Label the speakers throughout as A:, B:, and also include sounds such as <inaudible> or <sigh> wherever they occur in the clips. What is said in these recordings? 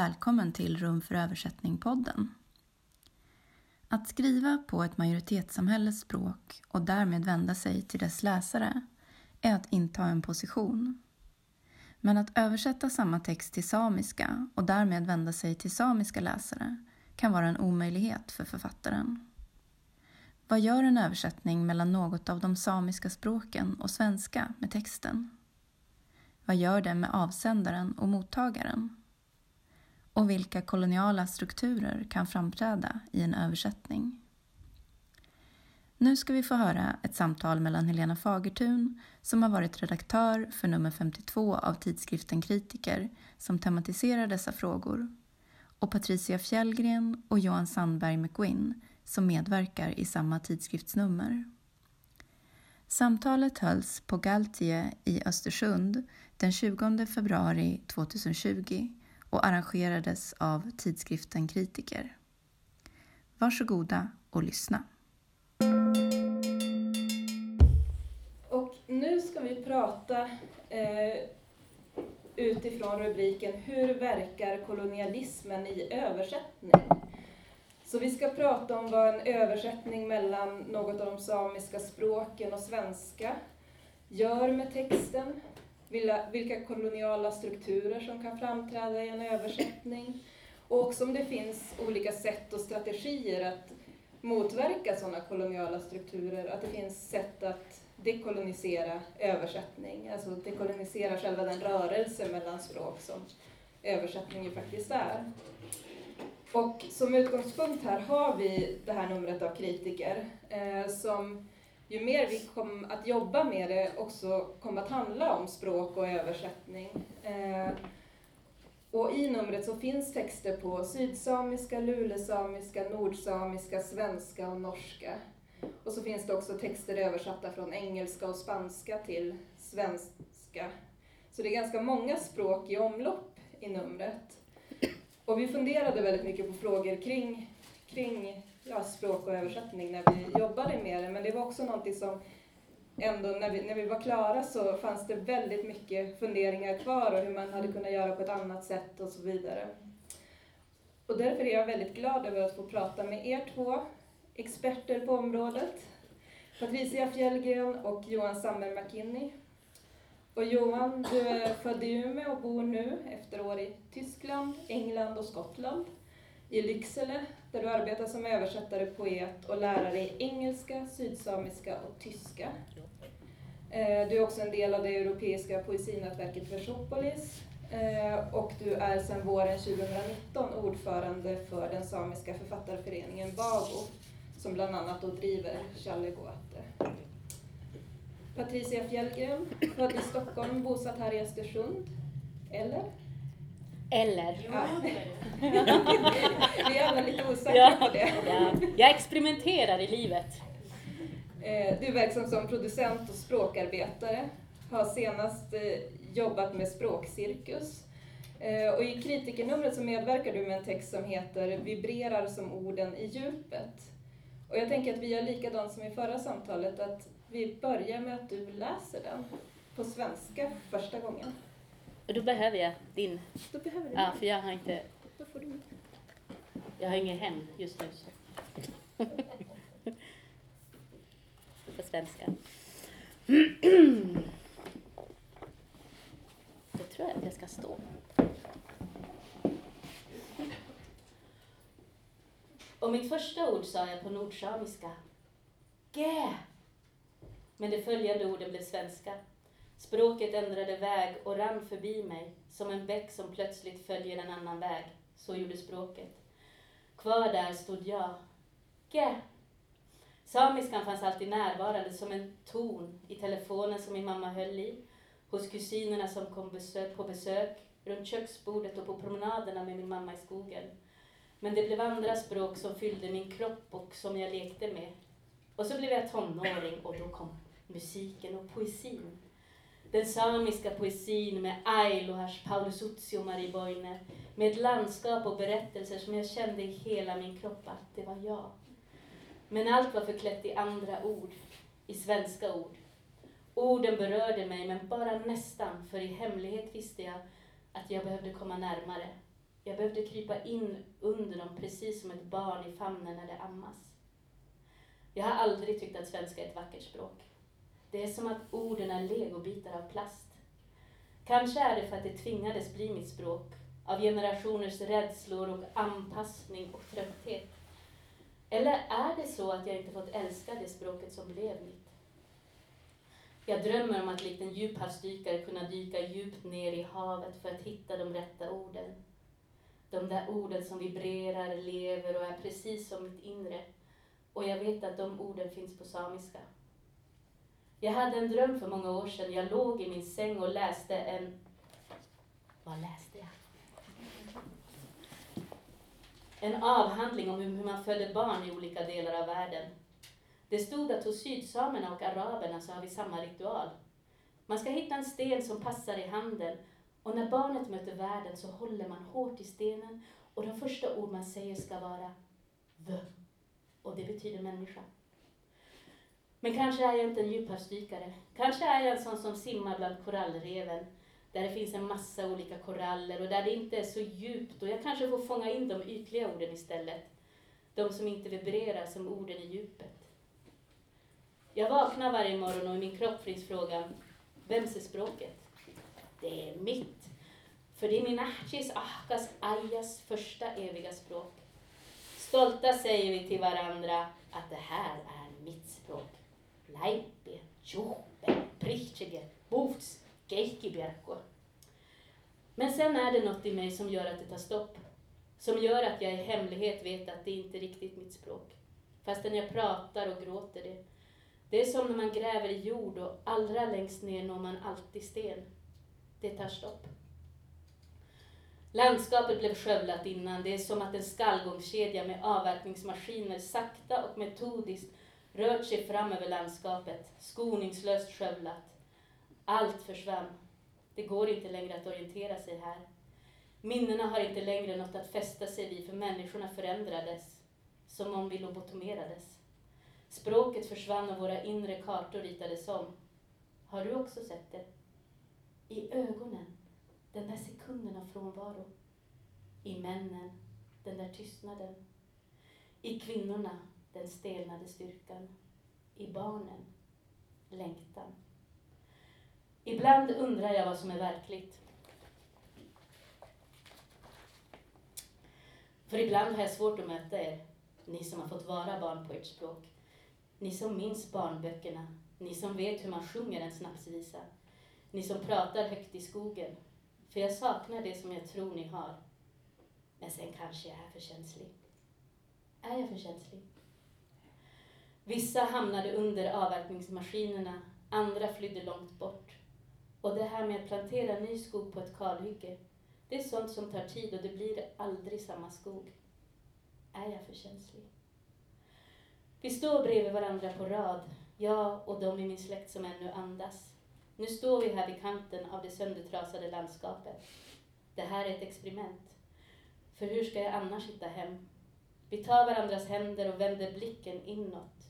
A: välkommen till Rum för översättning-podden. Att skriva på ett majoritetssamhälles språk och därmed vända sig till dess läsare är att inta en position. Men att översätta samma text till samiska och därmed vända sig till samiska läsare kan vara en omöjlighet för författaren. Vad gör en översättning mellan något av de samiska språken och svenska med texten? Vad gör den med avsändaren och mottagaren? Och vilka koloniala strukturer kan framträda i en översättning? Nu ska vi få höra ett samtal mellan Helena Fagertun som har varit redaktör för nummer 52 av tidskriften Kritiker som tematiserar dessa frågor och Patricia Fjällgren och Johan Sandberg McQuinn som medverkar i samma tidskriftsnummer. Samtalet hölls på Galtie i Östersund den 20 februari 2020 och arrangerades av tidskriften Kritiker. Varsågoda och lyssna.
B: Och nu ska vi prata eh, utifrån rubriken Hur verkar kolonialismen i översättning? Så vi ska prata om vad en översättning mellan något av de samiska språken och svenska gör med texten, vilka koloniala strukturer som kan framträda i en översättning och också om det finns olika sätt och strategier att motverka sådana koloniala strukturer, att det finns sätt att dekolonisera översättning, alltså dekolonisera själva den rörelse mellan språk som översättning ju faktiskt är. Och som utgångspunkt här har vi det här numret av kritiker eh, som ju mer vi kom att jobba med det också kom att handla om språk och översättning. Eh, och i numret så finns texter på sydsamiska, lulesamiska, nordsamiska, svenska och norska. Och så finns det också texter översatta från engelska och spanska till svenska. Så det är ganska många språk i omlopp i numret. Och vi funderade väldigt mycket på frågor kring, kring ja, språk och översättning när vi jobbade med det, men det var också någonting som ändå när vi, när vi var klara så fanns det väldigt mycket funderingar kvar och hur man hade kunnat göra på ett annat sätt och så vidare. Och därför är jag väldigt glad över att få prata med er två experter på området. Patricia Fjällgren och Johan Sammer McKinney. Och Johan, du är född i Umeå och bor nu efter år i Tyskland, England och Skottland. I Lycksele, där du arbetar som översättare, poet och lärare i engelska, sydsamiska och tyska. Eh, du är också en del av det europeiska poesinätverket Versopolis eh, och du är sedan våren 2019 ordförande för den samiska författarföreningen BAGO som bland annat då driver Challegoate. Patricia Fjällgren, född i Stockholm, bosatt här i Östersund. Eller?
C: Eller.
B: Ja. <laughs> Vi är alla lite osäkra ja, på det.
C: Ja. Jag experimenterar i livet.
B: Eh, du är verksam som producent och språkarbetare. Har senast eh, jobbat med språkcirkus. Eh, och i kritikernumret så medverkar du med en text som heter Vibrerar som orden i djupet. Och jag tänker att vi gör likadant som i förra samtalet, att vi börjar med att du läser den på svenska första gången.
C: Och då behöver jag din.
B: Då behöver du
C: Ja, för jag har inte...
B: Då får du
C: Jag har ingen hem just nu. Så. <laughs> på svenska. <clears throat> Då tror jag att jag ska stå. Och mitt första ord sa jag på nordsamiska. Gä! Men de följande orden blev svenska. Språket ändrade väg och rann förbi mig, som en bäck som plötsligt följer en annan väg. Så gjorde språket. Kvar där stod jag. Gä! Samiskan fanns alltid närvarande som en ton i telefonen som min mamma höll i, hos kusinerna som kom besök, på besök, runt köksbordet och på promenaderna med min mamma i skogen. Men det blev andra språk som fyllde min kropp och som jag lekte med. Och så blev jag tonåring och då kom musiken och poesin. Den samiska poesin med Ailohars, Paulus Utsi och Marie Boine. Med ett landskap och berättelser som jag kände i hela min kropp att det var jag. Men allt var förklätt i andra ord, i svenska ord. Orden berörde mig, men bara nästan, för i hemlighet visste jag att jag behövde komma närmare. Jag behövde krypa in under dem precis som ett barn i famnen när det ammas. Jag har aldrig tyckt att svenska är ett vackert språk. Det är som att orden är legobitar av plast. Kanske är det för att det tvingades bli mitt språk, av generationers rädslor och anpassning och trötthet. Eller är det så att jag inte fått älska det språket som blev mitt? Jag drömmer om att likt en djuphavsdykare kunna dyka djupt ner i havet för att hitta de rätta orden. De där orden som vibrerar, lever och är precis som mitt inre. Och jag vet att de orden finns på samiska. Jag hade en dröm för många år sedan. Jag låg i min säng och läste en... Vad läste jag? En avhandling om hur man föder barn i olika delar av världen. Det stod att hos sydsamerna och araberna så har vi samma ritual. Man ska hitta en sten som passar i handen och när barnet möter världen så håller man hårt i stenen och de första ord man säger ska vara V. Och det betyder människa. Men kanske är jag inte en djuphavsdykare. Kanske är jag en sån som simmar bland korallreven där det finns en massa olika koraller och där det inte är så djupt och jag kanske får fånga in de ytliga orden istället. De som inte vibrerar som orden i djupet. Jag vaknar varje morgon och i min kropp finns frågan, vems är språket? Det är mitt. För det är min ahkas, Ayas första eviga språk. Stolta säger vi till varandra att det här är mitt språk. Laipe, Juhpe, Prichege, Bovts, Keikkibjerko. Men sen är det något i mig som gör att det tar stopp. Som gör att jag i hemlighet vet att det inte är riktigt mitt språk. Fastän jag pratar och gråter det. Det är som när man gräver i jord och allra längst ner når man alltid sten. Det tar stopp. Landskapet blev skövlat innan. Det är som att en skallgångskedja med avverkningsmaskiner sakta och metodiskt rört sig fram över landskapet, skoningslöst skövlat. Allt försvann. Det går inte längre att orientera sig här. Minnena har inte längre något att fästa sig vid för människorna förändrades, som om vi lobotomerades. Språket försvann och våra inre kartor ritades om. Har du också sett det? I ögonen, den där sekunden av frånvaro. I männen, den där tystnaden. I kvinnorna, den stelnade styrkan. I barnen, längtan. Ibland undrar jag vad som är verkligt. För ibland har jag svårt att möta er, ni som har fått vara barn på ert språk. Ni som minns barnböckerna, ni som vet hur man sjunger en snapsvisa. Ni som pratar högt i skogen. För jag saknar det som jag tror ni har. Men sen kanske jag är för känslig. Är jag för känslig? Vissa hamnade under avverkningsmaskinerna, andra flydde långt bort. Och det här med att plantera ny skog på ett kalhygge, det är sånt som tar tid och det blir aldrig samma skog. Är jag för känslig? Vi står bredvid varandra på rad, jag och de i min släkt som ännu andas. Nu står vi här vid kanten av det söndertrasade landskapet. Det här är ett experiment. För hur ska jag annars hitta hem? Vi tar varandras händer och vänder blicken inåt.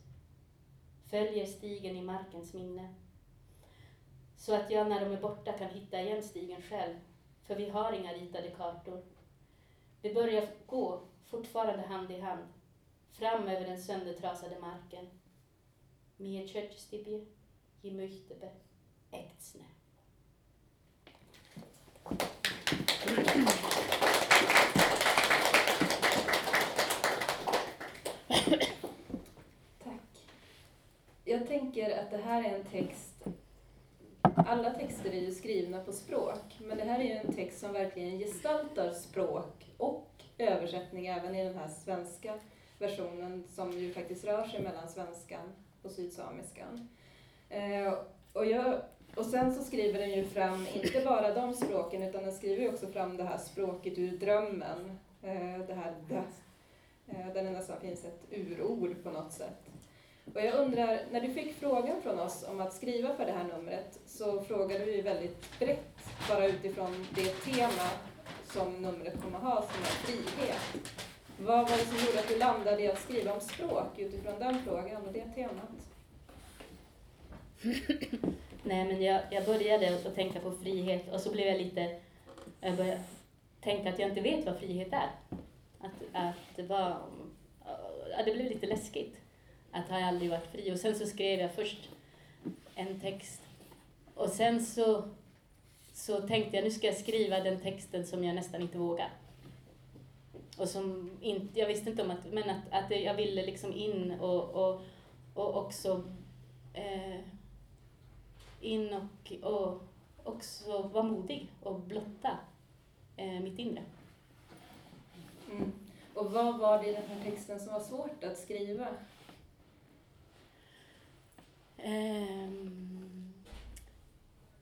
C: Följer stigen i markens minne. Så att jag när de är borta kan hitta igen stigen själv. För vi har inga ritade kartor. Vi börjar gå, fortfarande hand i hand fram över den söndertrasade marken. Mir kjøttstibje, gi møytebe,
B: tänker att det här är en text, alla texter är ju skrivna på språk, men det här är ju en text som verkligen gestaltar språk och översättning även i den här svenska versionen som ju faktiskt rör sig mellan svenskan och sydsamiskan. Eh, och, jag, och sen så skriver den ju fram inte bara de språken utan den skriver ju också fram det här språket ur drömmen. Eh, det här det, eh, där det nästan finns ett urord på något sätt. Och jag undrar, när du fick frågan från oss om att skriva för det här numret så frågade vi väldigt brett, bara utifrån det tema som numret kommer ha, som är frihet. Vad var det som gjorde att du landade i att skriva om språk utifrån den frågan och det temat?
C: Nej, men jag, jag började att tänka på frihet och så blev jag lite... Jag började, tänkte att jag inte vet vad frihet är. Att, att det var, ja, det blev lite läskigt. Att har jag aldrig varit fri. Och sen så skrev jag först en text. Och sen så, så tänkte jag nu ska jag skriva den texten som jag nästan inte vågar. Och som inte, jag visste inte om att, men att, att jag ville liksom in och, och, och också eh, in och, och också vara modig och blotta eh, mitt inre.
B: Mm. Och vad var det i den här texten som var svårt att skriva?
C: Um,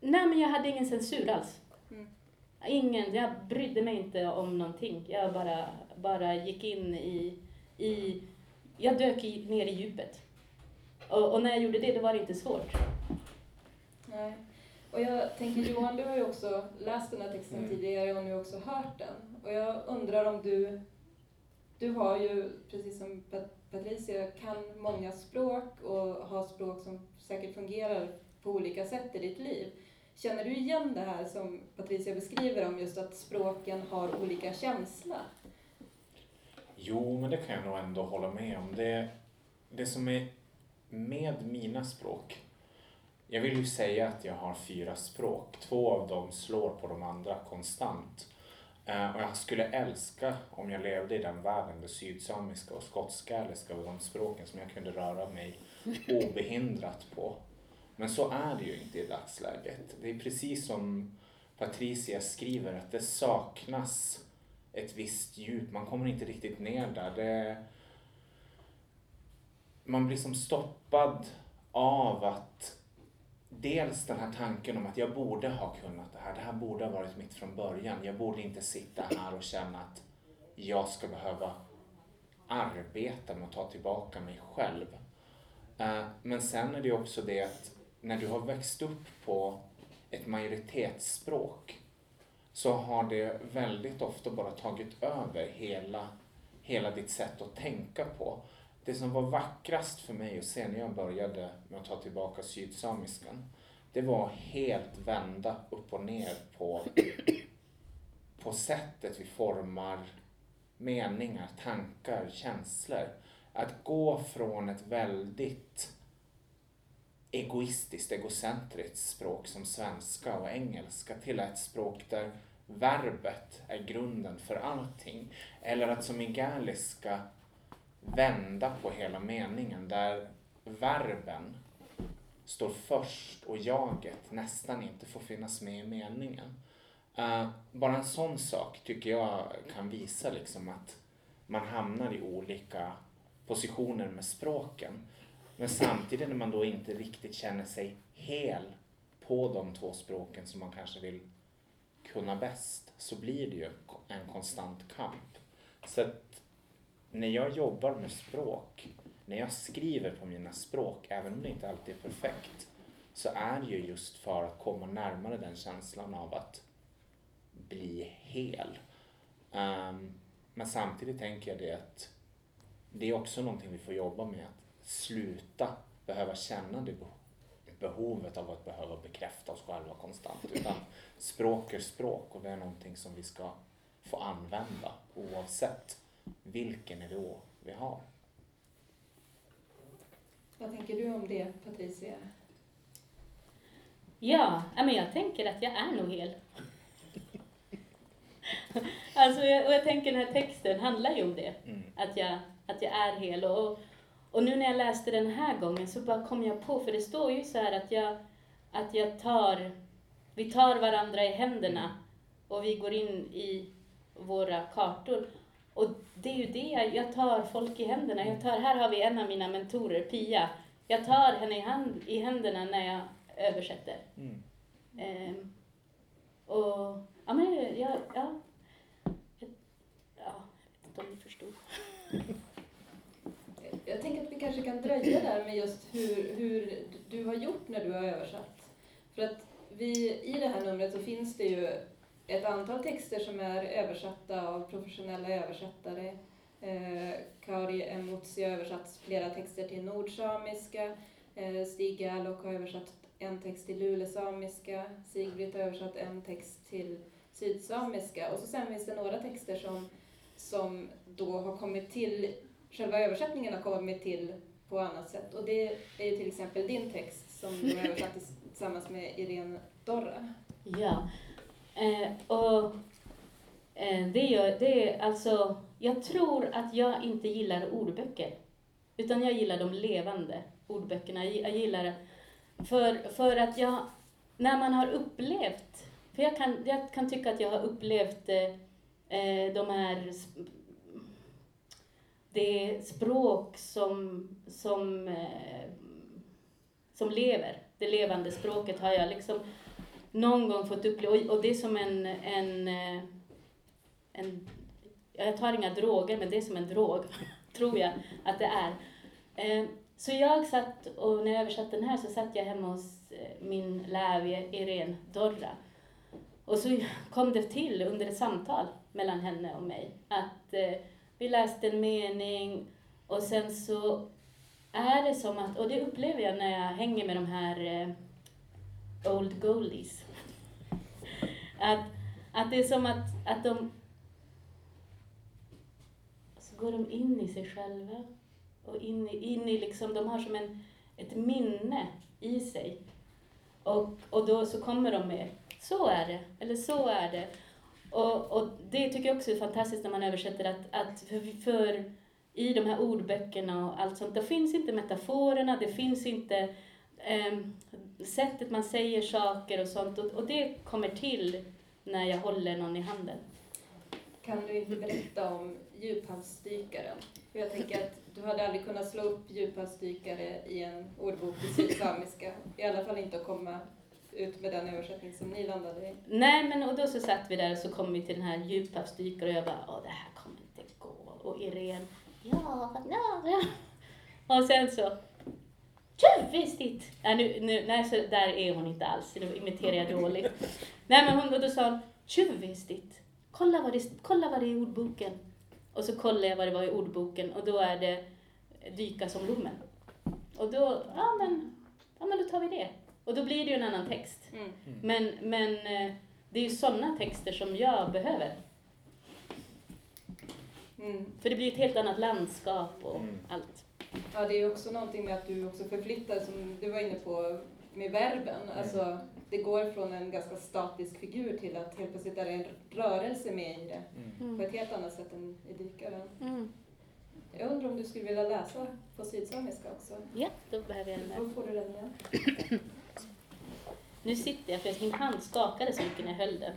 C: nej, men jag hade ingen censur alls.
B: Mm.
C: Ingen, jag brydde mig inte om någonting. Jag bara, bara gick in i, i jag dök i, ner i djupet. Och, och, när jag gjorde det, då var det inte svårt.
B: Nej. Och jag tänker Johan, du har ju också läst den här texten mm. tidigare och nu också hört den. Och jag undrar om du, du har ju, precis som Patricia, kan många språk och har språk som säkert fungerar på olika sätt i ditt liv. Känner du igen det här som Patricia beskriver om just att språken har olika känsla?
D: Jo, men det kan jag nog ändå hålla med om. Det, det som är med mina språk jag vill ju säga att jag har fyra språk. Två av dem slår på de andra konstant. Eh, och jag skulle älska om jag levde i den världen där sydsamiska och skotska var de språken som jag kunde röra mig obehindrat på. Men så är det ju inte i dagsläget. Det är precis som Patricia skriver att det saknas ett visst djup. Man kommer inte riktigt ner där. Det, man blir som stoppad av att dels den här tanken om att jag borde ha kunnat det här. Det här borde ha varit mitt från början. Jag borde inte sitta här och känna att jag ska behöva arbeta med att ta tillbaka mig själv. Eh, men sen är det också det att när du har växt upp på ett majoritetsspråk så har det väldigt ofta bara tagit över hela, hela ditt sätt att tänka på det som var vackrast för mig att se när jag började med att ta tillbaka sydsamiskan, det var helt vända upp och ner på, på sättet vi formar meningar, tankar, känslor. Att gå från ett väldigt egoistiskt, egocentriskt språk som svenska och engelska till ett språk där verbet är grunden för allting. Eller att som i galiska vända på hela meningen där verben står först och jaget nästan inte får finnas med i meningen. Uh, bara en sån sak tycker jag kan visa liksom att man hamnar i olika positioner med språken. Men samtidigt när man då inte riktigt känner sig hel på de två språken som man kanske vill kunna bäst så blir det ju en konstant kamp. Så att när jag jobbar med språk, när jag skriver på mina språk, även om det inte alltid är perfekt, så är det ju just för att komma närmare den känslan av att bli hel. Um, men samtidigt tänker jag det att det är också någonting vi får jobba med, att sluta behöva känna det behovet av att behöva bekräfta oss själva konstant. Utan språk är språk och det är någonting som vi ska få använda oavsett vilken nivå vi har.
B: Vad tänker du om det, Patricia?
C: Ja, men jag tänker att jag är nog hel. <laughs> alltså, jag, och jag tänker den här texten handlar ju om det. Mm. Att, jag, att jag är hel. Och, och nu när jag läste den här gången så bara kom jag på, för det står ju så här att jag, att jag tar, vi tar varandra i händerna och vi går in i våra kartor. Och ju det, jag tar folk i händerna. Jag tar, här har vi en av mina mentorer, Pia. Jag tar henne i, hand, i händerna när jag översätter. Mm. Um, och, ja men, ja, ja. Ja, jag vet inte om ni förstod. <laughs>
B: Jag tänker att vi kanske kan dröja där med just hur, hur du har gjort när du har översatt. För att vi, i det här numret så finns det ju ett antal texter som är översatta av professionella översättare. Eh, Kari Emotsi har översatt flera texter till nordsamiska. Eh, Stig Gärlock har översatt en text till lulesamiska. Sigbritt har översatt en text till sydsamiska. Och så sen finns det några texter som, som då har kommit till, själva översättningen har kommit till på annat sätt. Och det är ju till exempel din text som du har översatt <laughs> tillsammans med Irene Dorra.
C: Ja. Eh, och eh, det, gör, det är alltså, jag tror att jag inte gillar ordböcker. Utan jag gillar de levande ordböckerna. Jag gillar för, för att jag, när man har upplevt, för jag kan, jag kan tycka att jag har upplevt eh, eh de här det språk som, som, eh, som lever, det levande språket har jag liksom någon gång fått uppleva, och det är som en, en, eh, en jag tar inga droger, men det är som en drog, <laughs> tror jag att det är. Eh, så jag satt, och när jag översatte den här så satt jag hemma hos eh, min lärare Irene Dorra. Och så <laughs> kom det till under ett samtal mellan henne och mig att eh, vi läste en mening och sen så är det som att, och det upplever jag när jag hänger med de här old goldies, <laughs> att, att det är som att, att de går de in i sig själva och in i, in i liksom, de har som en, ett minne i sig. Och, och då så kommer de med, så är det, eller så är det. Och, och det tycker jag också är fantastiskt när man översätter att, att för, för i de här ordböckerna och allt sånt, då finns inte metaforerna, det finns inte eh, sättet man säger saker och sånt och, och det kommer till när jag håller någon i handen.
B: Kan du inte berätta om djuphavsdykaren? För jag tänker att du hade aldrig kunnat slå upp djuphavsdykare i en ordbok i sydsamiska. I alla fall inte att komma ut med den översättning som ni landade i.
C: Nej, men och då så satt vi där och så kom vi till den här djuphavsdykaren och jag bara, åh det här kommer inte gå. Och Irene, ja, ja, ja. Och sen så, tjuvvistigt! Ja, nu, nu, nej, så där är hon inte alls, nu imiterar jag dåligt. nej, men hon, och då sa hon, tjuvvistigt. Kolla vad, det, kolla vad det är i ordboken. Och så kollade jag vad det var i ordboken och då är det dyka som lommen. Och då, ja men, ja men då tar vi det. Och då blir det ju en annan text. Mm. Men, men eh, det är ju sådana texter som jag behöver. Mm. För det blir ett helt annat landskap och mm. allt.
B: Ja, det är också någonting med att du också förflyttar, som du var inne på, med verben. Mm. Alltså, det går från en ganska statisk figur till att helt plötsligt är det en rörelse med i det. Mm. På ett helt annat sätt än i dykaren. Mm. Jag undrar om du skulle vilja läsa på sydsamiska också?
C: Ja, då behöver jag den
B: där. Då får du den igen.
C: Nu sitter jag för att min hand skakade så mycket när jag höll den.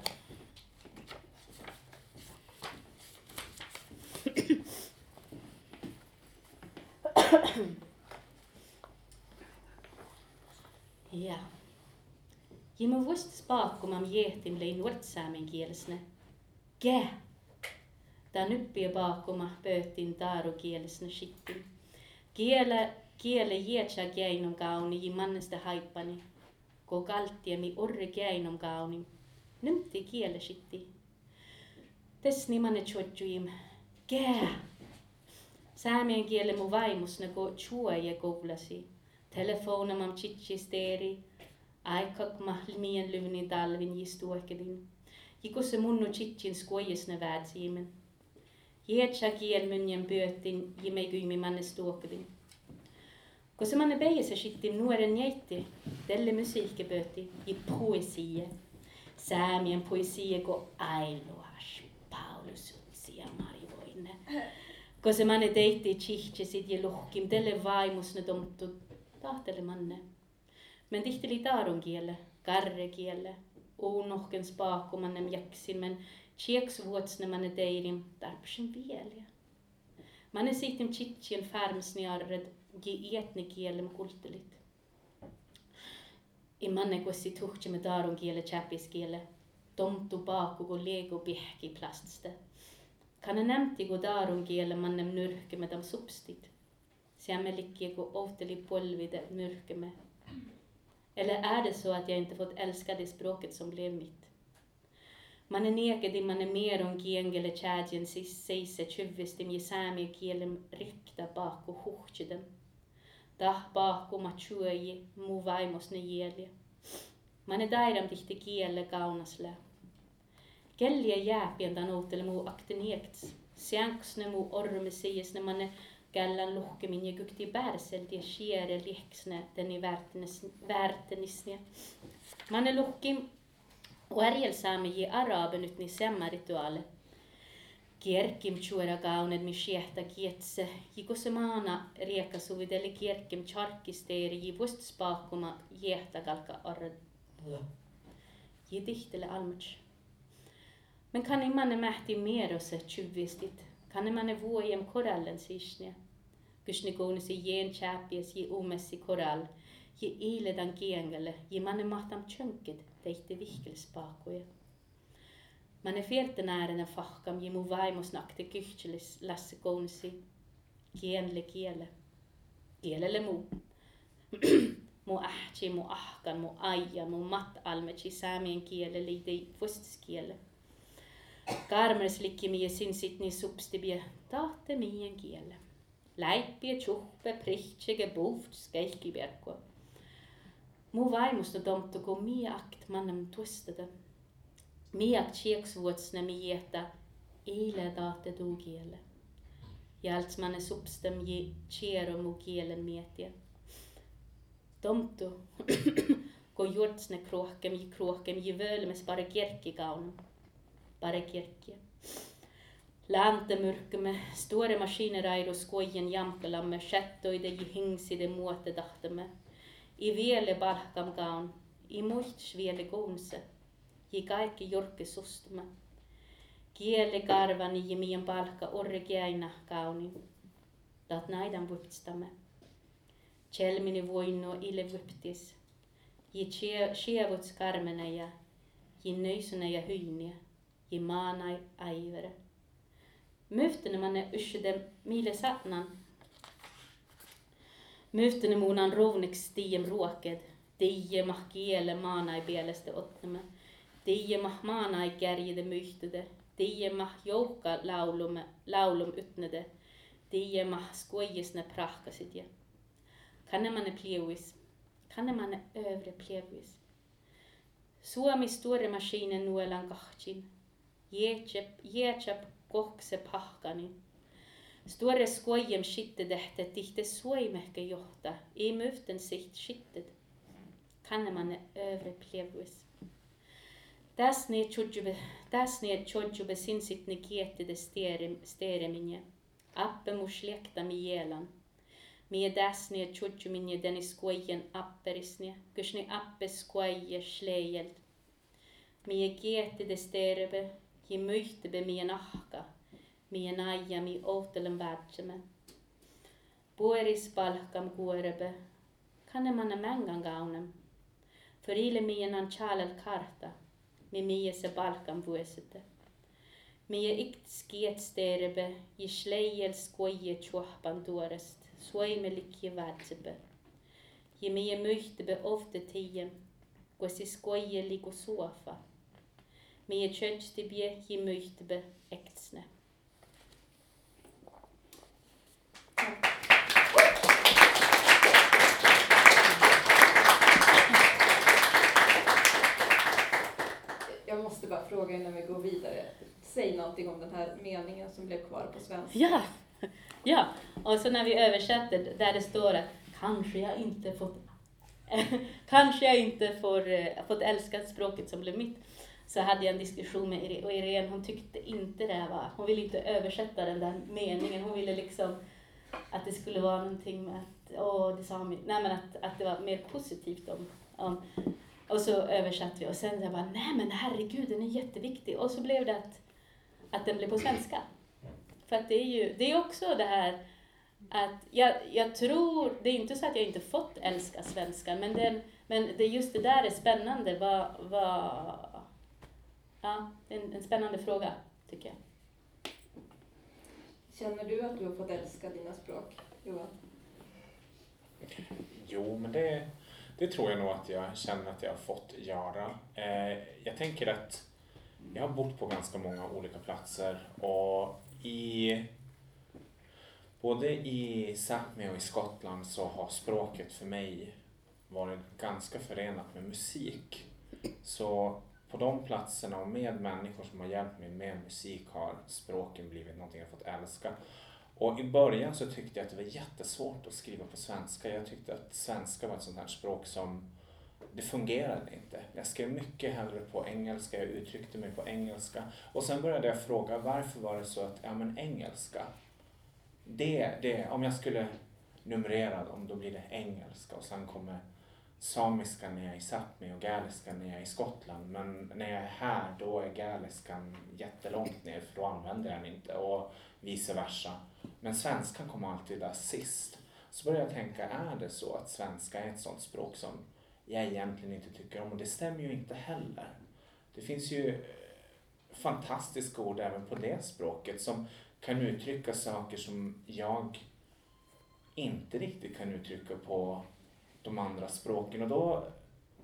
C: Jā. Ja man vusts paakkumam jehtim lei nuortsaamen kielesne. Gä. Tää nyppiä paakkuma pöhtin taaru kielesne shittin. Kiele, kiele jetsä käinon kauni, jimannesta haippani. Ko kaltiemi orre käinon kauni. Nymtti kiele shitti. Tess nimanne tjotjuim. Gä. Saamien kiele mu vaimusne ko tjuaje koulasi. Telefonamam chichisteeri. Aikak mahlimien lyvni talvin jistuohkedin. Jikusse munnu chichin skuojesne väätsiimen. Jeetsa kielmynjen pyöttin jimeikyimi manne stuohkedin. Kun se manne beijässä sitten nuoren jäitti, tälle musiikkiböti i poesie. Säämien poesie ko ailoas, Paulus utsia marivoinne. <laughs> Kun se manne teitti sit ja luhkim, tälle vaimus ne tomttu tahtele manne. Men tihteli taarun kielle, karre kielle, uunohken spaakumannem jaksin, men tjeks vuotsne manne teirim tarpsen vielä. Manne siitim chitsien färmsni arred, gi etne kielem kultelit. I manne kusi tuhti me darun kiele chapis kiele, tomtu paaku kun liego pihki plastste. Kana nämti kun darun kiele mannem nyrkeme tam substit. Siammelikki kun ohteli polvide med. Eller är det så att jag inte fått älska det språket som blev mitt? Man är nekad i man är mer om kiengele tjädjen seise tjuvestim jesäämi kielem rikta baku och huhtjeden baku matsuaji muu vaimos ne jieli. Mane dairam tihti kielle kaunasle. Kellie jääpien tan outele muu akteneekts. Sianksne muu ormesies ne manne källan luhkemin ja kykti päärselti siere liheksnäyttäni väärtänisne. Manne luhkim Varjel saami araben nyt ni semma rituaale. Kierkim tjuera kaunen mi siehta kietse, jikose maana riekasuviteli kierkim charkisteeri jivust spaakuma jiehta kalka arre. Jidihtele almuts. Men kan manne mähti mer osse tjuvvistit, kan manne vuojem korallen sisne. Küşnigounusi jen chäpies ji umessi koral, ji iiledan kiengelle, ji manne mahtam tjönkit, tehti vihkelspaakuja. Manne fierten äärena fahkam, ji mu vaimos nakti kyhtselis lässi kounsi, kienle kiele, kielelle mu. <clears throat> mu ähti, mu ahkan, mu aija, mu matalmetsi saamien kielelle, idei vuostiskielelle. Karmers likkimi ja sinsit niin substibie tahte mien kielle. läipie tjuhve prihtsige buvts kelki peaku. mu vaimusta tomtu, kun mia akt mannem tuistada. Mia tsieks vuotsne mi jätä eile taate tuu kiele. Ja alts manne substem ji tsiero mu kielen mietiä. Tomtu, kun <coughs> juotsne krohkem ji krohkem ji völmes pare kjerki kaunum. Pare kjerki. lääntemyrkkymme, store maskiiniraidos kojen jamkelamme, shettoide jihingside muote tahtamme. I vielä palkkamkaan, i muist vielä kounse, i kaikki jorkki sustumme. Kieli karvani jimien palkka orkeaina kaunin, dat näiden vuipstamme. Tjelmini voinno ille vuptis, i sievuts karmene ja, i nöysene ja hyiniä, i maanai äivere. Myftene manne yshydem mille satnan. Myftene muunan rovniks tiem ruoked. die mah kiele maanai pielestä ottamme. die mah maanai kärjide myhtede, die mah joukka laulum, laulum ytnede, die mah skoijisne prahkasidje. Kannemane pleuis, kannemane övre pleuis. Suomi store maskinen nuelan kahtsin, jeetsep kokse pahkani. Store skojem skittedehte tihte suimehke johta, ei myften siht skitted. Kannemane övre pleuis. Täsni tjodjube, täsni tjodjube sinsitni kietide stereminje. Appe mu slekta mi jelan. Mie täsni tjodjuminje deni skojen apperisne, kusni appe skoje slejeld. Mie kietide sterebe, ji myhtebe mie nahka, mie naija mi ootelen värtseme. Pueris palkam kuorebe, kanne manne mängan gaunem. För ile mien an chalel karta, mi mie se balkan vuosete. Mie ikt skiet sterebe, i sleijel skoje tjuahpan tuorest, suoime likje värtsebe. Je mie myhtebe ofte tiem, kosi skoje liku suofa. Mie tjötstibje je myhtebe ektsne.
B: bara fråga innan vi går vidare. Säg någonting om den här meningen som blev kvar på svenska.
C: Ja, ja. och så när vi översätter där det står att kanske jag inte fått <laughs> kanske jag inte får, uh, fått älska språket som blev mitt. Så hade jag en diskussion med Irene och Irene hon tyckte inte det var, hon ville inte översätta den där meningen. Hon ville liksom att det skulle vara någonting med att, åh, det sa mig, nej men att, att det var mer positivt om, om och så översatte vi och sen jag bara, nej men herregud den är jätteviktig. Och så blev det att, att den blev på svenska. För att det är ju, det är också det här att jag, jag tror, det är inte så att jag inte fått älska svenska, men, den, men det just det där är spännande. Vad, vad, ja, det är en, en spännande fråga, tycker jag.
B: Känner du att du har fått älska dina språk, Johan?
D: Jo, men det, det tror jag nog att jag känner att jag har fått göra. Eh, jag tänker att jag har bott på ganska många olika platser och i både i Sápmi och i Skottland så har språket för mig varit ganska förenat med musik. Så på de platserna och med människor som har hjälpt mig med musik har språken blivit någonting jag fått älska. Och i början så tyckte jag att det var jättesvårt att skriva på svenska. Jag tyckte att svenska var ett sånt här språk som det fungerade inte. Jag skrev mycket hellre på engelska, jag uttryckte mig på engelska. Och sen började jag fråga varför var det så att, ja men engelska, det, det, om jag skulle numrera dem, då blir det engelska och sen kommer samiska när jag är i Sápmi och galiska när jag är i Skottland. Men när jag är här, då är gäliskan jättelångt ner för då använder jag den inte och vice versa. Men svenskan kommer alltid där sist. Så började jag tänka, är det så att svenska är ett sånt språk som jag egentligen inte tycker om? Och det stämmer ju inte heller. Det finns ju eh, fantastiska ord även på det språket som kan uttrycka saker som jag inte riktigt kan uttrycka på de andra språken. Och då,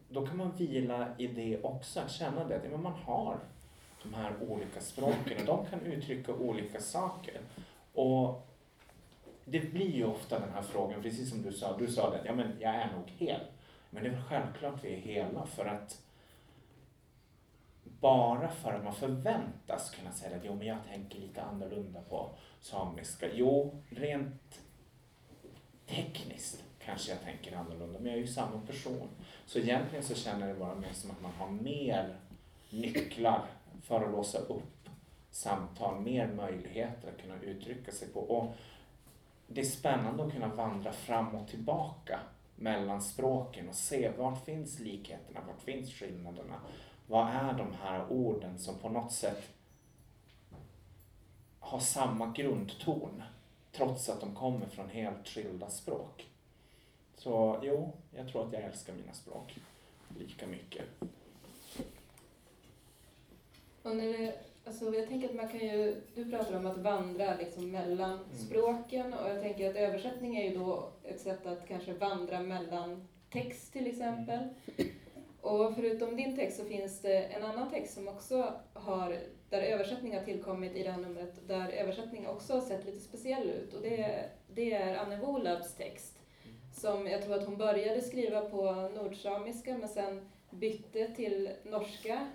D: då kan man vila i det också, att känna det, att man har de här olika språken och de kan uttrycka olika saker. Och det blir ju ofta den här frågan, precis som du sa, du sa det, ja men jag är nog hel. Men det är väl självklart vi är hela för att bara för att man förväntas kunna säga att jo men jag tänker lite annorlunda på samiska. Jo, rent tekniskt kanske jag tänker annorlunda, men jag är ju samma person. Så egentligen så känner jag det bara mer som att man har mer nycklar för att låsa upp samtal, mer möjligheter att kunna uttrycka sig på. Och det är spännande att kunna vandra fram och tillbaka mellan språken och se var finns likheterna, var finns skillnaderna? Vad är de här orden som på något sätt har samma grundton trots att de kommer från helt skilda språk? Så jo, jag tror att jag älskar mina språk lika mycket.
B: Och när det, alltså jag tänker att man kan ju, du pratar om att vandra liksom mellan
D: Mm.
B: språken och jag tänker att översättning är ju då ett sätt att kanske vandra mellan text till exempel. Och förutom din text så finns det en annan text som också har, där översättning har tillkommit i det här numret, där översättning också har sett lite speciell ut. Och det, det är Anne Wolabs text. Som jag tror att hon började skriva på nordsamiska men sen bytte till norska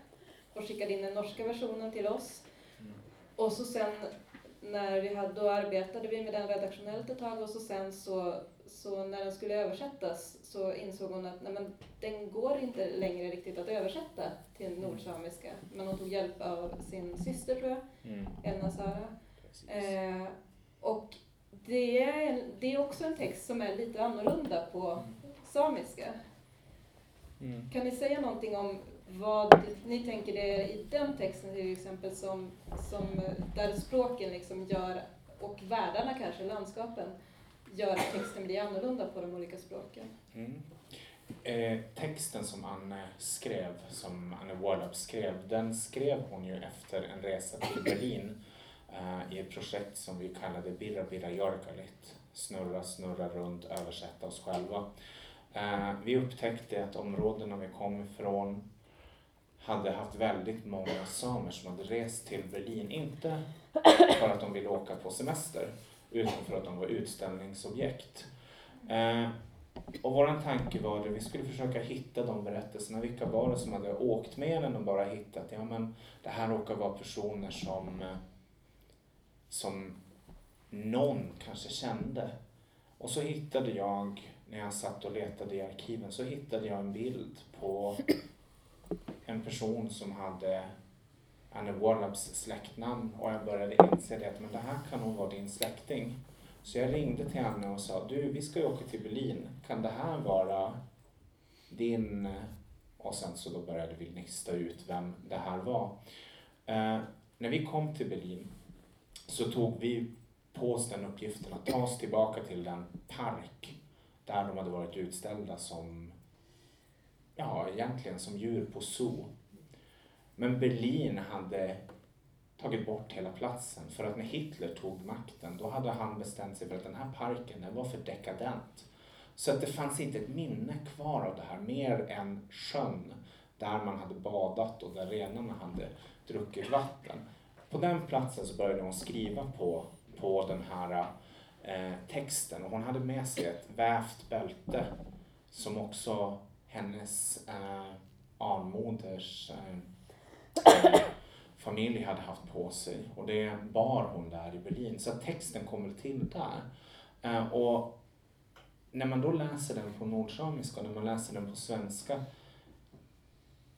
B: och skickade in den norska versionen till oss.
D: Mm.
B: Och så sen när vi hade, då arbetade vi med den redaktionellt ett tag och så sen så, så när den skulle översättas så insåg hon att nej men, den går inte längre riktigt att översätta till nordsamiska. Men hon tog hjälp av sin syster tror jag,
D: Mm.
B: Elna Sara. Eh, och det är, det är också en text som är lite annorlunda på samiska.
D: Mm.
B: Kan ni säga någonting om vad ni tänker det är i den texten till exempel som, som där språken liksom gör, och världarna kanske, landskapen, gör att texten blir annorlunda på de olika språken?
D: Mm. Eh, texten som Anne skrev, som Anne Warlap skrev, den skrev hon ju efter en resa till Berlin Eh, i ett projekt som vi kallade Birra Birra Jarkalit. Snurra, snurra runt, översätta oss själva. Eh, vi upptäckte att områdena vi kom ifrån hade haft väldigt många samer som hade rest till Berlin, inte för att de ville åka på semester, utan för att de var utställningsobjekt. Eh, och vår tanke var att vi skulle försöka hitta de berättelserna. Vilka var det som hade åkt med den och bara hittat, ja men det här råkar vara personer som, som någon kanske kände. Och så hittade jag, när jag satt och letade i arkiven, så hittade jag en bild på en person som hade Anne Warlaps släktnamn och jag började inse det att men det här kan nog vara din släkting. Så jag ringde till henne och sa, du vi ska ju åka till Berlin, kan det här vara din... Och sen så då började vi nysta ut vem det här var. Eh, när vi kom till Berlin så tog vi på oss den uppgiften att ta oss tillbaka till den park där de hade varit utställda som, ja egentligen som djur på zoo. Men Berlin hade tagit bort hela platsen för att när Hitler tog makten då hade han bestämt sig för att den här parken den var för dekadent. Så att det fanns inte ett minne kvar av det här mer än sjön där man hade badat och där renarna hade druckit vatten. På den platsen så började hon skriva på, på den här eh, texten och hon hade med sig ett vävt bälte som också hennes eh, anmoders eh, familj hade haft på sig och det bar hon där i Berlin. Så texten kommer till där. Eh, och när man då läser den på nordsamiska och när man läser den på svenska.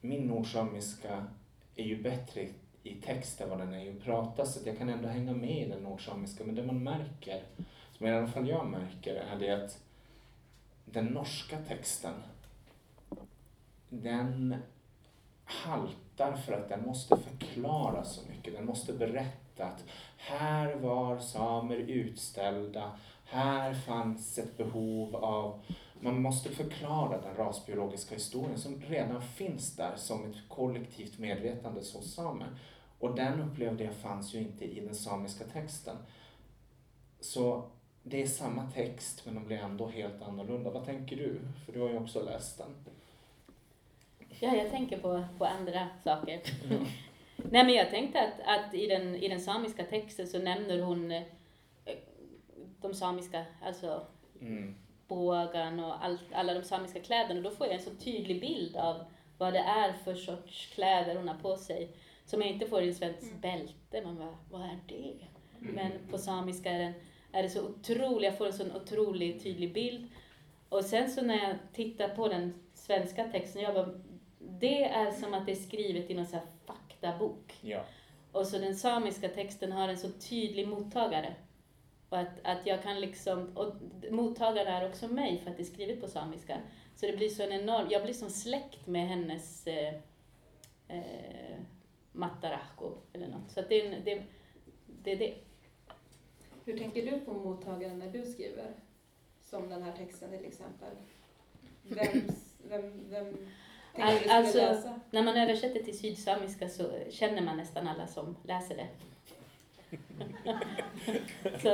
D: Min nordsamiska är ju bättre i texten vad den är i pratar prata så att jag kan ändå hänga med i den nordsamiska. Men det man märker, som i alla fall jag märker, är det att den norska texten den haltar för att den måste förklara så mycket. Den måste berätta att här var samer utställda, här fanns ett behov av... Man måste förklara den rasbiologiska historien som redan finns där som ett kollektivt medvetande hos samer. Och den upplevde jag fanns ju inte i den samiska texten. Så det är samma text men de blir ändå helt annorlunda. Vad tänker du? För du har ju också läst den.
C: Ja, jag tänker på, på andra saker. Mm. <laughs> Nej, men jag tänkte att, att i, den, i den samiska texten så nämner hon eh, de samiska, alltså mm. bågen och all, alla de samiska kläderna. Då får jag en så tydlig bild av vad det är för sorts kläder hon har på sig. Som jag inte får i svenskt mm. bälte. Man bara, vad är det? Mm. Men på samiska är, den, är det så otroligt, jag får en så otroligt tydlig bild. Och sen så när jag tittar på den svenska texten, jag bara, det är som att det är skrivet i någon sån här faktabok.
D: Ja.
C: Och så den samiska texten har en så tydlig mottagare. Och att, att jag kan liksom, och mottagare är också mig för att det är skrivet på samiska. Så det blir så en enorm, jag blir som släkt med hennes eh, eh, Matarahko eller något. Så det, det, det är det.
B: Hur tänker du på mottagaren när du skriver? Som den här texten till exempel. Vems, vem, vem
C: All, alltså, när man översätter till sydsamiska så känner man nästan alla som läser det. <laughs> så,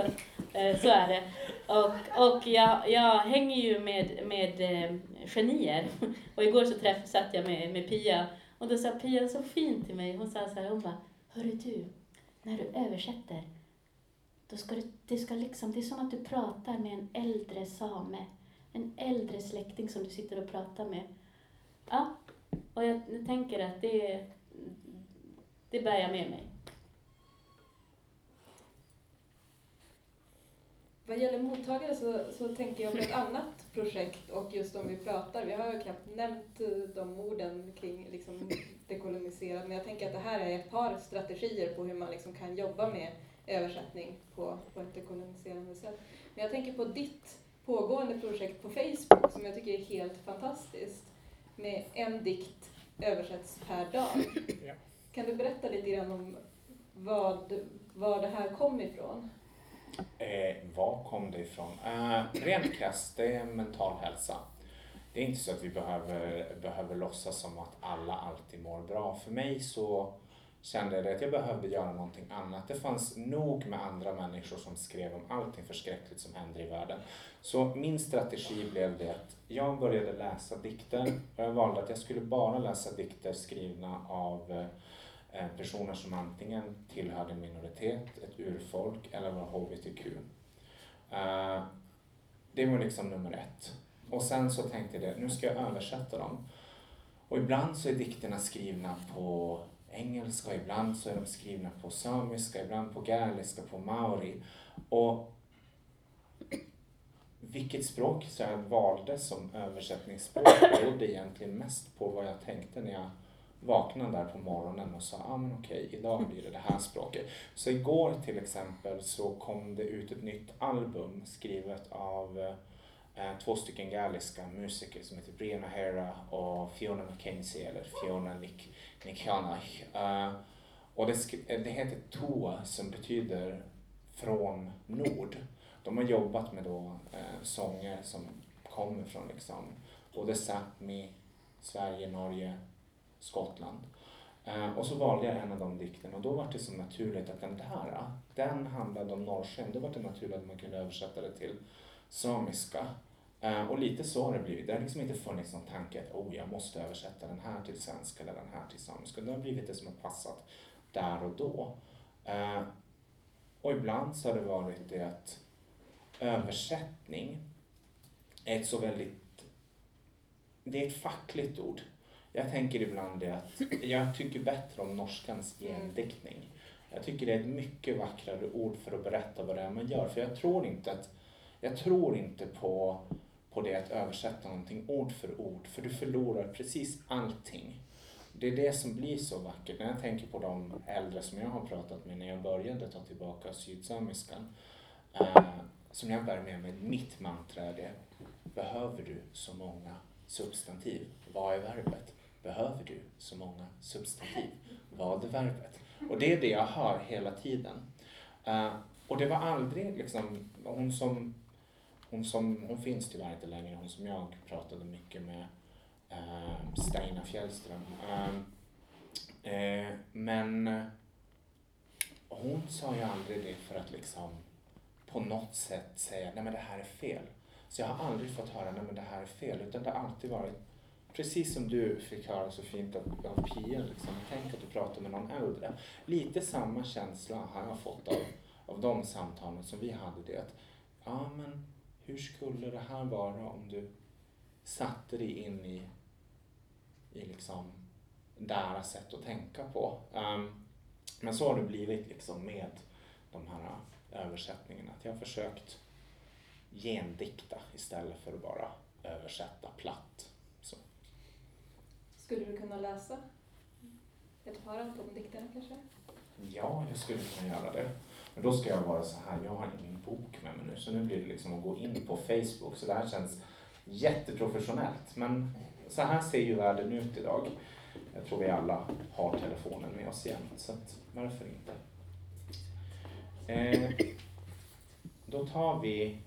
C: eh, så är det. Och, och jag, jag hänger ju med, med eh, genier. Och igår så träff, satt jag med, med Pia och då sa Pia så fint till mig. Hon sa så här, hon bara, Hörru du, när du översätter, då ska du, det, ska liksom, det är som att du pratar med en äldre same. En äldre släkting som du sitter och pratar med. Ja, och jag tänker att det, det bär jag med mig.
B: Vad gäller mottagare så, så tänker jag på ett annat projekt och just om vi pratar, vi har ju knappt nämnt de orden kring liksom dekoloniserad, men jag tänker att det här är ett par strategier på hur man liksom kan jobba med översättning på, på ett dekoloniserande sätt. Men jag tänker på ditt pågående projekt på Facebook som jag tycker är helt fantastiskt med en dikt översätts per dag. Ja. Kan du berätta lite grann om vad, var det här kom ifrån?
D: Eh, var kom det ifrån? Eh, rent krasst, det är mental hälsa. Det är inte så att vi behöver, behöver låtsas som att alla alltid mår bra. För mig så kände jag att jag behövde göra någonting annat. Det fanns nog med andra människor som skrev om allting förskräckligt som händer i världen. Så min strategi blev det att jag började läsa dikter och jag valde att jag skulle bara läsa dikter skrivna av eh, Eh, personer som antingen tillhörde en minoritet, ett urfolk eller var HBTQ. Eh, det var liksom nummer ett. Och sen så tänkte jag det, nu ska jag översätta dem. Och ibland så är dikterna skrivna på engelska, ibland så är de skrivna på samiska, ibland på gaeliska, på maori. Och vilket språk så jag valde som översättningsspråk berodde egentligen mest på vad jag tänkte när jag vaknade där på morgonen och sa, ah, men okej, idag blir det det här språket. Så igår till exempel så kom det ut ett nytt album skrivet av eh, två stycken galliska musiker som heter Brianna Hera och Fiona McKenzie eller Fiona Nick Nikanach. Uh, och det, det heter Toa som betyder från nord. De har jobbat med då, eh, sånger som kommer från liksom, både Sápmi, Sverige, Norge, Skottland. Ehm, och så valde jag en av de dikterna och då var det så naturligt att den där, den handlade om norrsken. Då var det naturligt att man kunde översätta det till samiska. Ehm, och lite så har det blivit. Det har liksom inte funnits någon tanke att oh, jag måste översätta den här till svenska eller den här till samiska. Det har blivit det som har passat där och då. Ehm, och ibland så har det varit det att översättning är ett så väldigt... Det är ett fackligt ord. Jag tänker ibland det att jag tycker bättre om norskans gendiktning. Jag tycker det är ett mycket vackrare ord för att berätta vad det är man gör. För jag tror inte att jag tror inte på, på det att översätta någonting ord för ord, för du förlorar precis allting. Det är det som blir så vackert. När jag tänker på de äldre som jag har pratat med när jag började ta tillbaka sydsamiskan, eh, som jag bär med mig, mitt mantra är det, behöver du så många substantiv? Vad är verbet? Behöver du så många substantiv? Vad är verbet? Och det är det jag hör hela tiden. Uh, och det var aldrig liksom, hon som, hon som, hon finns tyvärr inte längre, hon som jag pratade mycket med, uh, Fjällström. Uh, men hon sa ju aldrig det för att liksom på något sätt säga, nej men det här är fel. Så jag har aldrig fått höra, nej men det här är fel, utan det har alltid varit precis som du fick höra så fint av, av Pia, liksom. tänk att du pratar med någon äldre. Lite samma känsla har jag fått av, av de samtalen som vi hade. Det att, ja men hur skulle det här vara om du satte dig in i, i liksom deras sätt att tänka på. Um, men så har det blivit liksom med de här äh, översättningarna. Att jag har försökt gendikta istället för att bara översätta platt.
B: Skulle du kunna läsa ett par av de dikterna kanske?
D: Ja, jag skulle kunna göra det. Men då ska jag vara så här, jag har ingen bok med mig nu så nu blir det liksom att gå in på Facebook så det här känns jätteprofessionellt. Men så här ser ju världen ut idag. Jag tror vi alla har telefonen med oss jämt så att varför inte? Eh, då tar vi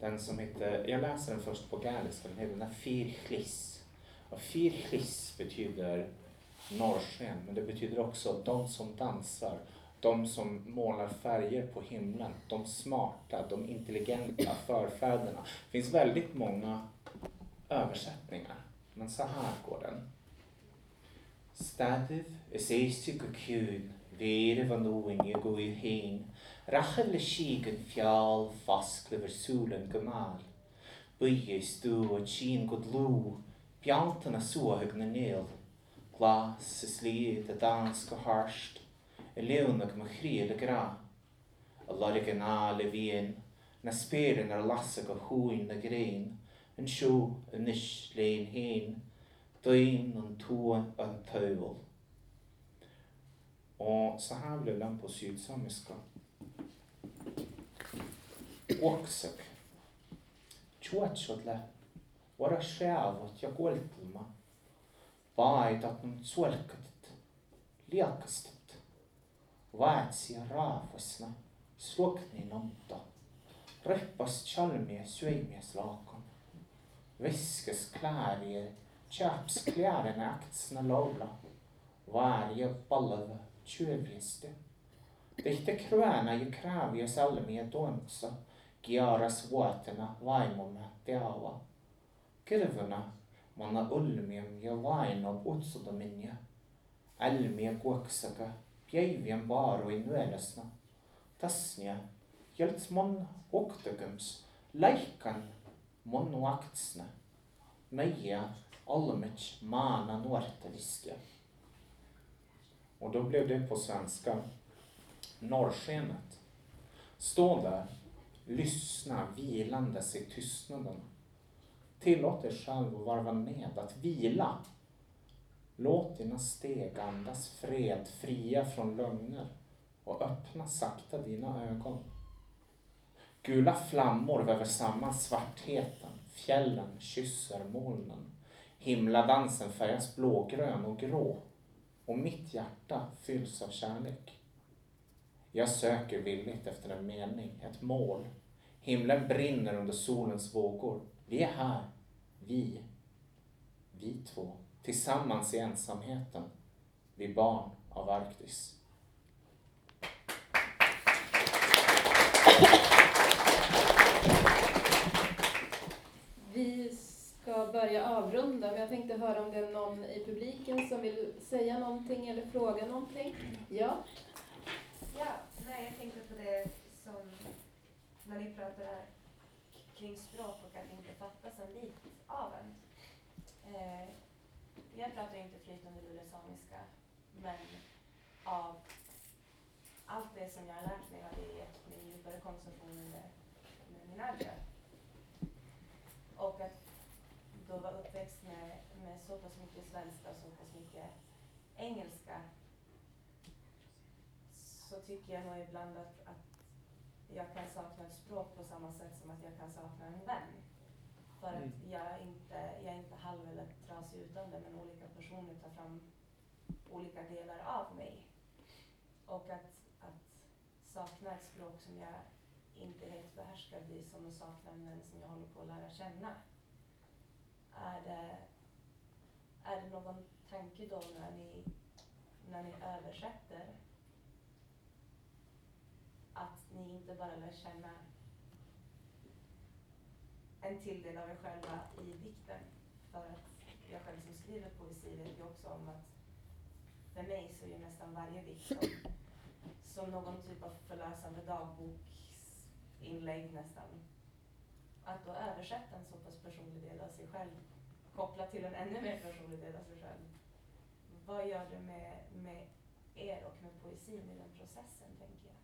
D: den som heter, jag läser den först på galiska, den heter Nafirchlis. Firchis betyder norrsken, men det betyder också de som dansar, de som målar färger på himlen, de smarta, de intelligenta förfäderna. Det finns väldigt många översättningar, men så här går den. Stativ is eistig og vere van oing i go i hen, rachel le shigen fjall, fasklever solen gemal. Bygjes stu och tjin god lo, Beanta na suathag na néal, glas sa slí a dans go háist, i leonnach mo chrí le gra. A lorig an ná le bhíon na spéan ar lasa go chuin na gréin, anseo inis léon héin, daon an túin an tail. Ó sa hále lampasúd samasca. Wasach. Tuat se le. varasjäävad ja koltima paedatnud solkadit, liakastit, vaatsi ja raavasna, slokni nõnda, rõhvas tšalmi ja söimies laakon, viskas klääri ja tšäps klääri näktsna laula, vaari ja e pallava tšööviesti. tehti krääna ja e kräävi ja salmi ja toimusa, kiaras vuotena vaimume teava Kirvana mana ulmiam ja vainob utsudamine. Älmiä kuoksaka, päivien vaaroin nyöläsna. Tasnia, jälts mon oktagums, läikkan mon vaktsna. Meja allmänt mana nuortaliska. Och då blev det på svenska norrskenet. Stå där, lyssna vilandes i tystnaden Tillåt dig själv att varva ned, att vila. Låt dina steg andas fred, fria från lögner och öppna sakta dina ögon. Gula flammor väver samman svartheten, fjällen kysser molnen. Himladansen färgas blågrön och grå och mitt hjärta fylls av kärlek. Jag söker villigt efter en mening, ett mål. Himlen brinner under solens vågor. Vi är här, vi, vi två, tillsammans i ensamheten, vi barn av Arktis.
B: Vi ska börja avrunda, men jag tänkte höra om det är någon i publiken som vill säga någonting eller fråga någonting. Ja?
E: Ja, nej, jag tänkte på det som när ni pratar kring språk och att inte fatta så lite av en. Eh, jag pratar ju inte flytande lulesamiska, men av allt det som jag har lärt mig har det gett mig djupare konsumtion med, med min äldre. Och att då vara uppväxt med, med så pass mycket svenska och så pass mycket engelska så tycker jag nog ibland att jag kan sakna ett språk på samma sätt som att jag kan sakna en vän. För att
D: Mm.
E: jag inte, jag är inte halv eller trasig utan det, men olika personer tar fram olika delar av mig. Och att, att sakna ett språk som jag inte helt behärskar blir som att sakna en vän som jag håller på att lära känna. Är det, är det någon tanke då när ni, när ni översätter ni inte bara lär känna en till del av er själva i dikten? För att jag själv som skriver poesi vet ju också om att för mig så är ju nästan varje dikt som, som någon typ av förlösande dagboksinlägg nästan. Att då översätta en så pass personlig del av sig själv kopplat till en ännu mer personlig del av sig själv. Vad gör det med, med er och med poesin i den processen, tänker jag?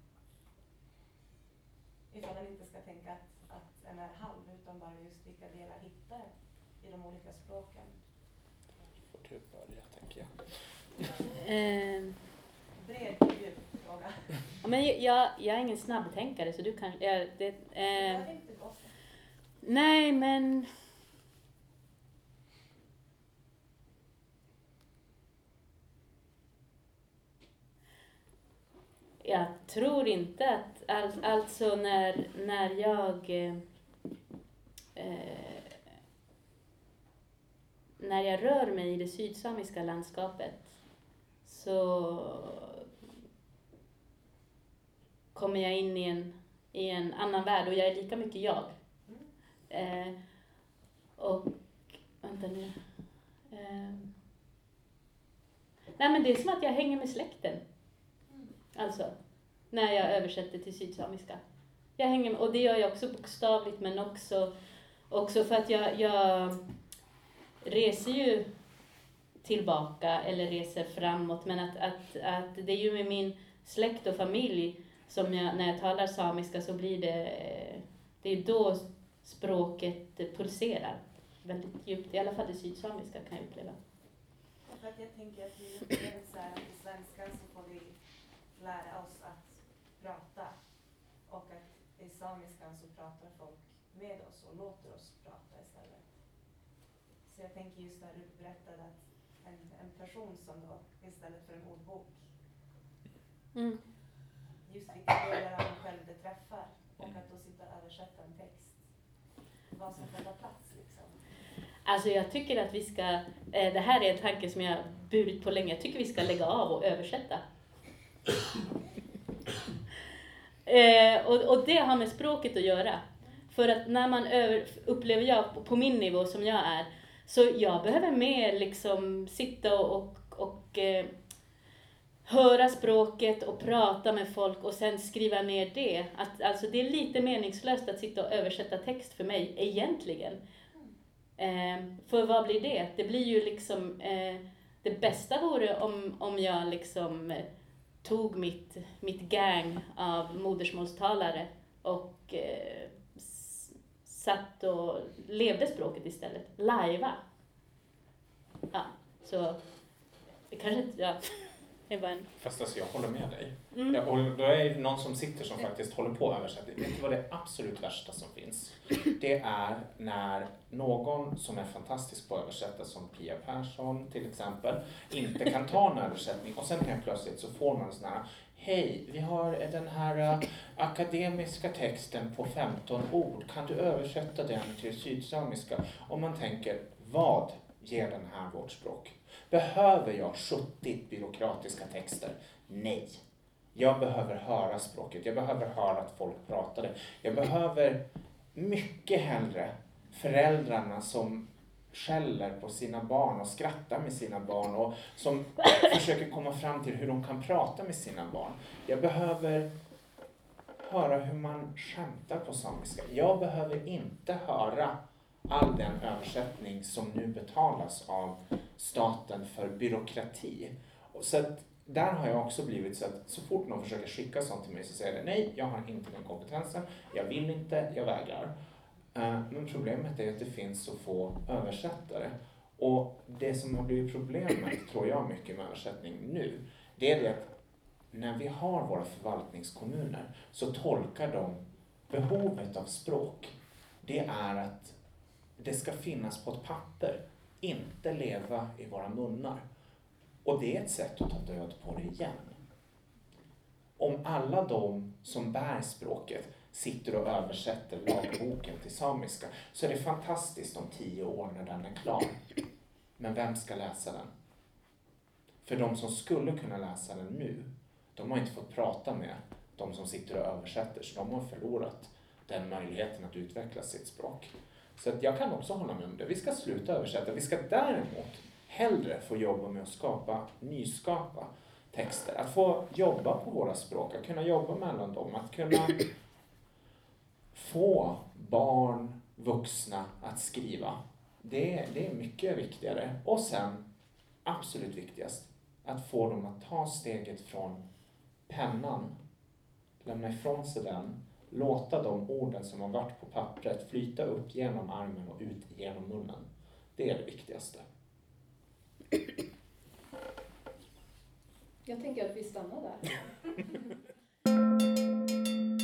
E: Ifall man inte ska tänka att, att en är halv, utan bara just vilka delar hittar i de olika språken.
D: Får du börja, tänker jag.
C: Eh,
E: Bred, djup fråga.
C: ja, men jag, jag är ingen snabbtänkare så du kan... Ja, det, eh, nej, men... Jag tror inte att... All, alltså när, när jag... Eh, eh, när jag rör mig i det sydsamiska landskapet så kommer jag in i en, i en annan värld och jag är lika mycket jag. Eh, och, vänta nu. Eh, nej men det är som att jag hänger med släkten. Alltså, när jag översätter till sydsamiska. Jag hänger med, och det gör jag också bokstavligt men också, också för att jag, jag reser ju tillbaka eller reser framåt men att, att, att det är ju med min släkt och familj som jag, när jag talar samiska så blir det, det är då språket pulserar väldigt djupt, i alla fall det sydsamiska kan jag uppleva.
E: För att jag tänker att vi upplever så här att i svenskan så får vi lära oss att prata och att i samiskan så pratar folk med oss och låter oss prata istället. Så jag tänker just när du berättade att en, en person som då istället för en ordbok,
C: Mm.
E: just vilka delar av en själv det träffar och att då sitta och översätta en text. Vad som får ta plats liksom.
C: Alltså jag tycker att vi ska, eh, det här är en tanke som jag burit på länge, jag tycker vi ska lägga av och översätta. Eh, och, och det har med språket att göra. För att när man över, upplever jag, på- på min nivå som jag är, så jag behöver mer liksom sitta och, och, och eh, höra språket och prata med folk och sen skriva ner det. Att, alltså det är lite meningslöst att sitta och översätta text för mig, egentligen. Eh, för vad blir det? Det blir ju liksom, eh, det bästa vore om, om jag liksom eh, tog mitt, mitt gang av modersmålstalare och eh, satt och levde språket istället, lajva. Ja, så det kanske inte, ja, en...
D: Fast alltså jag håller med dig.
C: Mm.
D: Ja, och då är det någon som sitter som faktiskt håller på att översätta. Vet du vad det absolut värsta som finns? Det är när någon som är fantastisk på att översätta, som Pia Persson till exempel, inte kan ta en översättning och sen helt plötsligt så får man sån här Hej, vi har den här uh, akademiska texten på 15 ord. Kan du översätta den till sydsamiska? Och man tänker, vad ger den här vårt språk? Behöver jag 70 byråkratiska texter? Nej. Jag behöver höra språket. Jag behöver höra att folk pratar det. Jag behöver mycket hellre föräldrarna som skäller på sina barn och skrattar med sina barn och som <coughs> försöker komma fram till hur de kan prata med sina barn. Jag behöver höra hur man skämtar på samiska. Jag behöver inte höra all den översättning som nu betalas av staten för byråkrati. Så att där har jag också blivit så att så fort någon försöker skicka sånt till mig så säger jag nej, jag har inte den kompetensen, jag vill inte, jag vägrar. Eh, men problemet är att det finns så få översättare. Och det som har blivit problemet, tror jag, mycket med översättning nu, det är det att när vi har våra förvaltningskommuner så tolkar de behovet av språk. Det är att det ska finnas på ett papper, inte leva i våra munnar. Och det är ett sätt att ta död på det igen. Om alla de som bär språket sitter och översätter lagboken till samiska så är det fantastiskt om tio år när den är klar. Men vem ska läsa den? För de som skulle kunna läsa den nu, de har inte fått prata med de som sitter och översätter så de har förlorat den möjligheten att utveckla sitt språk. Så att jag kan också hålla med om det. Vi ska sluta översätta. Vi ska däremot hellre få jobba med att skapa, nyskapa texter. Att få jobba på våra språk, att kunna jobba mellan dem, att kunna få barn, vuxna att skriva. Det, det är mycket viktigare. Och sen, absolut viktigast, att få dem att ta steget från pennan, lämna ifrån sig den, låta de orden som har varit på pappret flyta upp genom armen och ut genom munnen. Det är det viktigaste.
B: Jag tänker att vi stannar där. <laughs>